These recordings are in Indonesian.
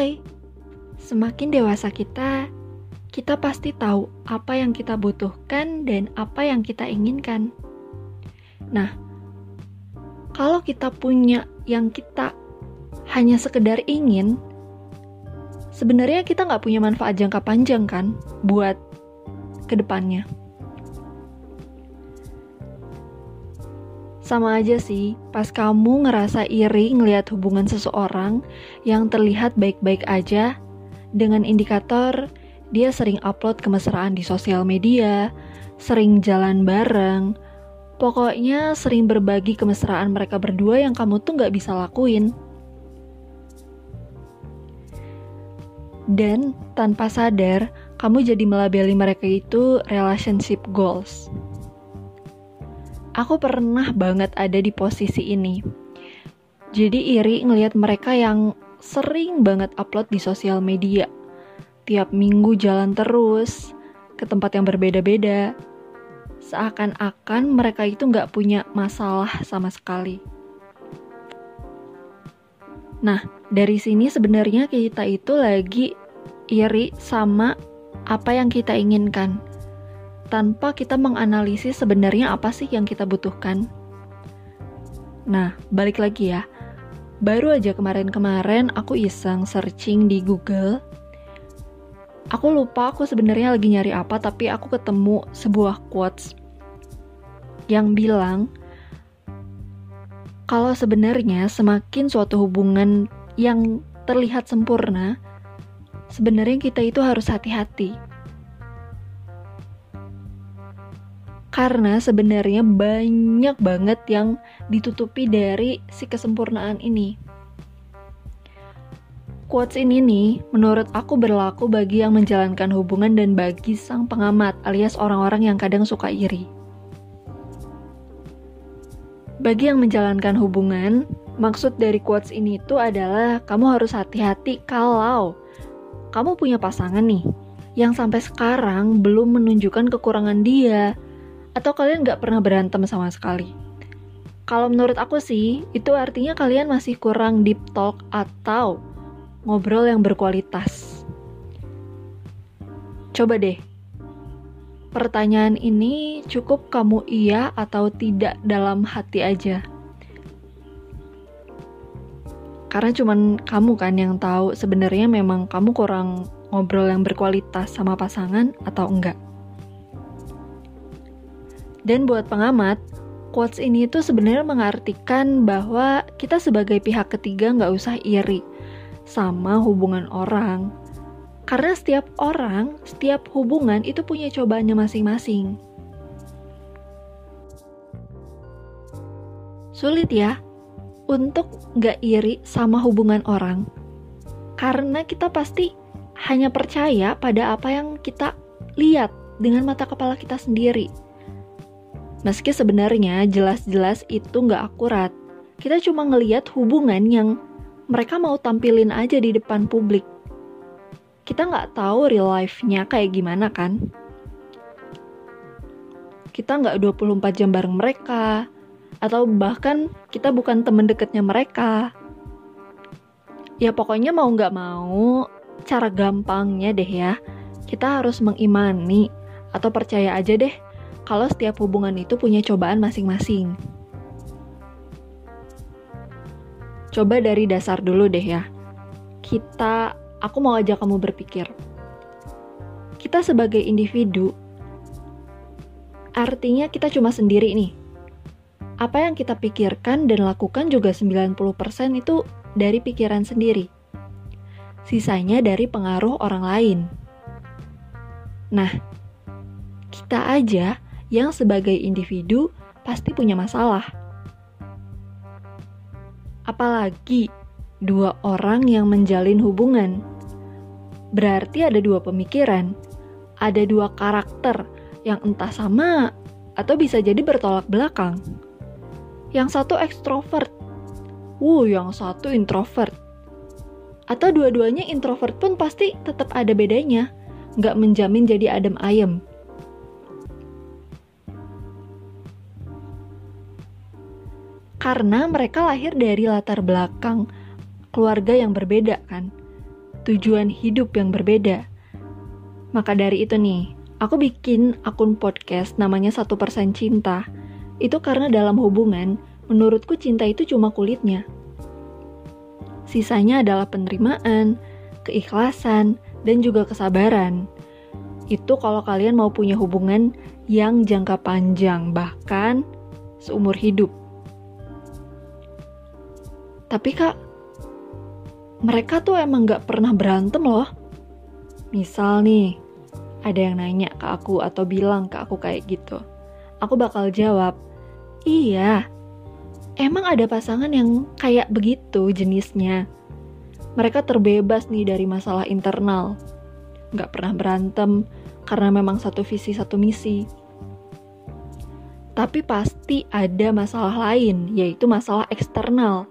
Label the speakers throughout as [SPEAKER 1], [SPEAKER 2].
[SPEAKER 1] Hai, semakin dewasa kita, kita pasti tahu apa yang kita butuhkan dan apa yang kita inginkan. Nah, kalau kita punya yang kita hanya sekedar ingin, sebenarnya kita nggak punya manfaat jangka panjang kan buat ke depannya. Sama aja sih, pas kamu ngerasa iri ngelihat hubungan seseorang yang terlihat baik-baik aja, dengan indikator dia sering upload kemesraan di sosial media, sering jalan bareng, pokoknya sering berbagi kemesraan mereka berdua yang kamu tuh nggak bisa lakuin. Dan tanpa sadar, kamu jadi melabeli mereka itu relationship goals. Aku pernah banget ada di posisi ini. Jadi iri ngelihat mereka yang sering banget upload di sosial media. Tiap minggu jalan terus ke tempat yang berbeda-beda. Seakan-akan mereka itu nggak punya masalah sama sekali. Nah, dari sini sebenarnya kita itu lagi iri sama apa yang kita inginkan tanpa kita menganalisis sebenarnya apa sih yang kita butuhkan. Nah, balik lagi ya. Baru aja kemarin-kemarin aku iseng searching di Google. Aku lupa aku sebenarnya lagi nyari apa, tapi aku ketemu sebuah quotes yang bilang kalau sebenarnya semakin suatu hubungan yang terlihat sempurna, sebenarnya kita itu harus hati-hati karena sebenarnya banyak banget yang ditutupi dari si kesempurnaan ini. Quotes ini nih, menurut aku berlaku bagi yang menjalankan hubungan dan bagi sang pengamat alias orang-orang yang kadang suka iri. Bagi yang menjalankan hubungan, maksud dari quotes ini itu adalah kamu harus hati-hati kalau kamu punya pasangan nih yang sampai sekarang belum menunjukkan kekurangan dia, atau kalian nggak pernah berantem sama sekali? Kalau menurut aku sih, itu artinya kalian masih kurang deep talk atau ngobrol yang berkualitas. Coba deh, pertanyaan ini cukup kamu iya atau tidak dalam hati aja. Karena cuman kamu kan yang tahu sebenarnya memang kamu kurang ngobrol yang berkualitas sama pasangan atau enggak. Dan buat pengamat, quotes ini tuh sebenarnya mengartikan bahwa kita sebagai pihak ketiga nggak usah iri sama hubungan orang. Karena setiap orang, setiap hubungan itu punya cobaannya masing-masing. Sulit ya untuk nggak iri sama hubungan orang. Karena kita pasti hanya percaya pada apa yang kita lihat dengan mata kepala kita sendiri Meski sebenarnya jelas-jelas itu nggak akurat, kita cuma ngeliat hubungan yang mereka mau tampilin aja di depan publik. Kita nggak tahu real life-nya kayak gimana kan? Kita nggak 24 jam bareng mereka, atau bahkan kita bukan temen deketnya mereka. Ya pokoknya mau nggak mau, cara gampangnya deh ya, kita harus mengimani atau percaya aja deh kalau setiap hubungan itu punya cobaan masing-masing. Coba dari dasar dulu deh ya. Kita, aku mau ajak kamu berpikir. Kita sebagai individu, artinya kita cuma sendiri nih. Apa yang kita pikirkan dan lakukan juga 90% itu dari pikiran sendiri. Sisanya dari pengaruh orang lain. Nah, kita aja yang sebagai individu pasti punya masalah. Apalagi dua orang yang menjalin hubungan. Berarti ada dua pemikiran, ada dua karakter yang entah sama atau bisa jadi bertolak belakang. Yang satu ekstrovert, wuh yang satu introvert. Atau dua-duanya introvert pun pasti tetap ada bedanya, nggak menjamin jadi adem ayem. Karena mereka lahir dari latar belakang keluarga yang berbeda kan. tujuan hidup yang berbeda. Maka dari itu nih, aku bikin akun podcast namanya Satu Persen Cinta. Itu karena dalam hubungan, menurutku cinta itu cuma kulitnya. Sisanya adalah penerimaan, keikhlasan, dan juga kesabaran. Itu kalau kalian mau punya hubungan yang jangka panjang, bahkan seumur hidup. Tapi kak, mereka tuh emang gak pernah berantem loh. Misal nih, ada yang nanya ke aku atau bilang ke aku kayak gitu. Aku bakal jawab, iya, emang ada pasangan yang kayak begitu jenisnya. Mereka terbebas nih dari masalah internal. Gak pernah berantem karena memang satu visi satu misi. Tapi pasti ada masalah lain, yaitu masalah eksternal.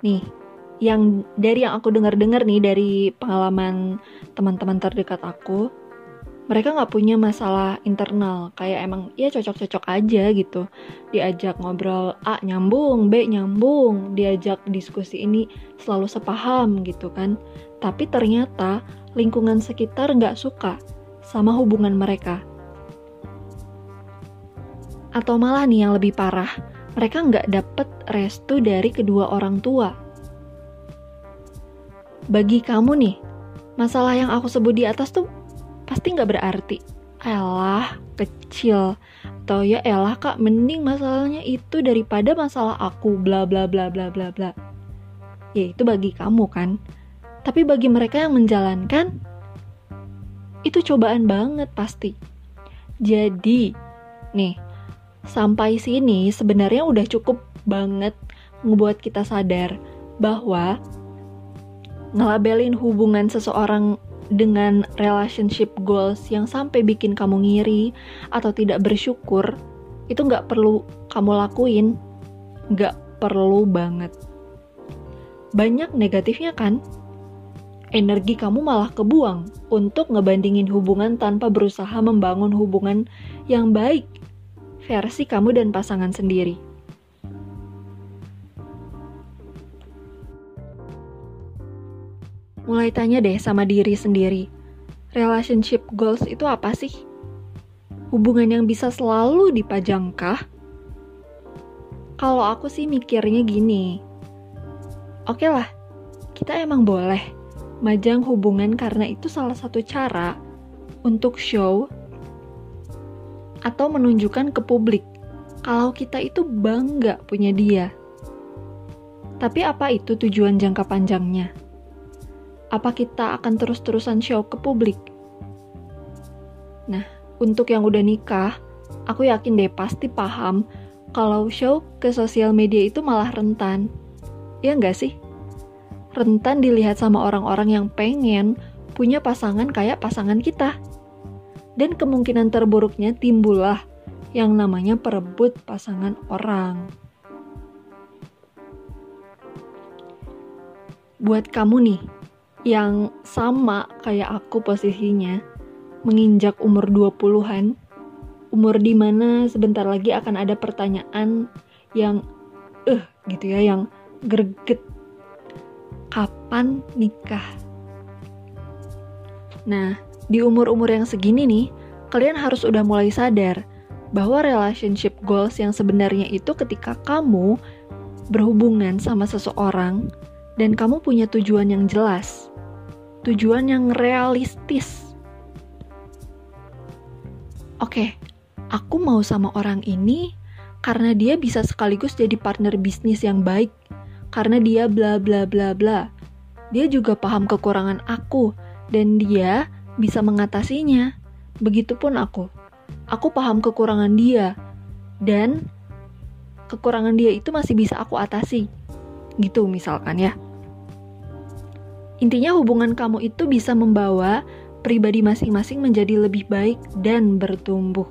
[SPEAKER 1] Nih, yang dari yang aku dengar-dengar nih dari pengalaman teman-teman terdekat aku, mereka nggak punya masalah internal, kayak emang ya cocok-cocok aja gitu. Diajak ngobrol A nyambung, B nyambung, diajak diskusi ini selalu sepaham gitu kan. Tapi ternyata lingkungan sekitar nggak suka sama hubungan mereka. Atau malah nih yang lebih parah, mereka nggak dapet restu dari kedua orang tua bagi kamu nih, masalah yang aku sebut di atas tuh pasti nggak berarti. Elah, kecil. Atau ya elah kak, mending masalahnya itu daripada masalah aku, bla bla bla bla bla bla. Ya itu bagi kamu kan. Tapi bagi mereka yang menjalankan, itu cobaan banget pasti. Jadi, nih, sampai sini sebenarnya udah cukup banget ngebuat kita sadar bahwa ngelabelin hubungan seseorang dengan relationship goals yang sampai bikin kamu ngiri atau tidak bersyukur, itu nggak perlu kamu lakuin, nggak perlu banget. Banyak negatifnya kan? Energi kamu malah kebuang untuk ngebandingin hubungan tanpa berusaha membangun hubungan yang baik versi kamu dan pasangan sendiri. mulai tanya deh sama diri sendiri. Relationship goals itu apa sih? Hubungan yang bisa selalu dipajangkah? Kalau aku sih mikirnya gini. Oke okay lah, kita emang boleh majang hubungan karena itu salah satu cara untuk show atau menunjukkan ke publik kalau kita itu bangga punya dia. Tapi apa itu tujuan jangka panjangnya? apa kita akan terus-terusan show ke publik? Nah, untuk yang udah nikah, aku yakin deh pasti paham kalau show ke sosial media itu malah rentan. Ya nggak sih? Rentan dilihat sama orang-orang yang pengen punya pasangan kayak pasangan kita. Dan kemungkinan terburuknya timbullah yang namanya perebut pasangan orang. Buat kamu nih, yang sama kayak aku posisinya, menginjak umur 20-an, umur di mana sebentar lagi akan ada pertanyaan yang eh gitu ya, yang greget. Kapan nikah? Nah, di umur-umur yang segini nih, kalian harus udah mulai sadar bahwa relationship goals yang sebenarnya itu ketika kamu berhubungan sama seseorang dan kamu punya tujuan yang jelas tujuan yang realistis. Oke, aku mau sama orang ini karena dia bisa sekaligus jadi partner bisnis yang baik, karena dia bla bla bla bla. Dia juga paham kekurangan aku dan dia bisa mengatasinya. Begitupun aku. Aku paham kekurangan dia dan kekurangan dia itu masih bisa aku atasi. Gitu misalkan ya. Intinya hubungan kamu itu bisa membawa pribadi masing-masing menjadi lebih baik dan bertumbuh.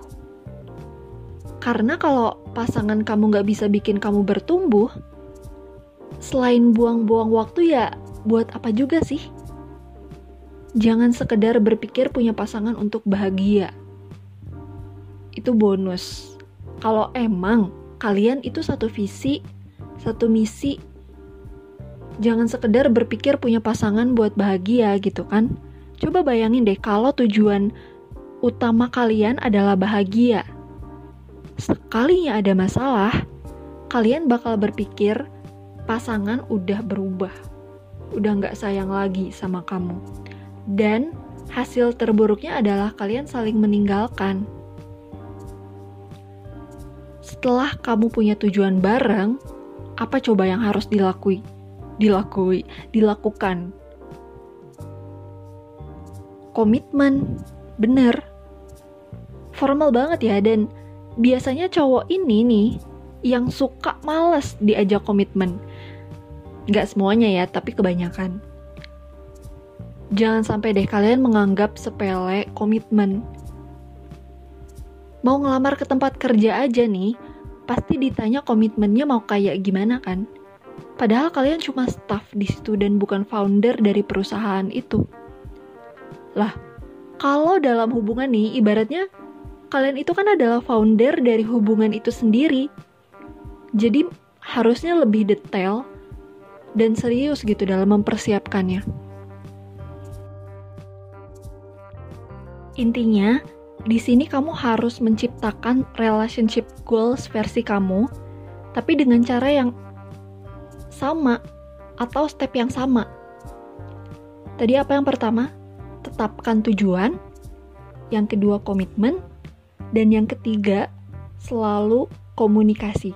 [SPEAKER 1] Karena kalau pasangan kamu gak bisa bikin kamu bertumbuh, selain buang-buang waktu ya buat apa juga sih? Jangan sekedar berpikir punya pasangan untuk bahagia. Itu bonus. Kalau emang kalian itu satu visi, satu misi, Jangan sekedar berpikir punya pasangan buat bahagia gitu kan. Coba bayangin deh kalau tujuan utama kalian adalah bahagia. Sekalinya ada masalah, kalian bakal berpikir pasangan udah berubah. Udah nggak sayang lagi sama kamu. Dan hasil terburuknya adalah kalian saling meninggalkan. Setelah kamu punya tujuan bareng, apa coba yang harus dilakui? dilakui, dilakukan. Komitmen, bener. Formal banget ya, dan biasanya cowok ini nih yang suka males diajak komitmen. Gak semuanya ya, tapi kebanyakan. Jangan sampai deh kalian menganggap sepele komitmen. Mau ngelamar ke tempat kerja aja nih, pasti ditanya komitmennya mau kayak gimana kan? Padahal kalian cuma staff di situ dan bukan founder dari perusahaan itu. Lah, kalau dalam hubungan nih, ibaratnya kalian itu kan adalah founder dari hubungan itu sendiri. Jadi harusnya lebih detail dan serius gitu dalam mempersiapkannya. Intinya, di sini kamu harus menciptakan relationship goals versi kamu, tapi dengan cara yang sama atau step yang sama. Tadi apa yang pertama? Tetapkan tujuan. Yang kedua komitmen. Dan yang ketiga selalu komunikasi.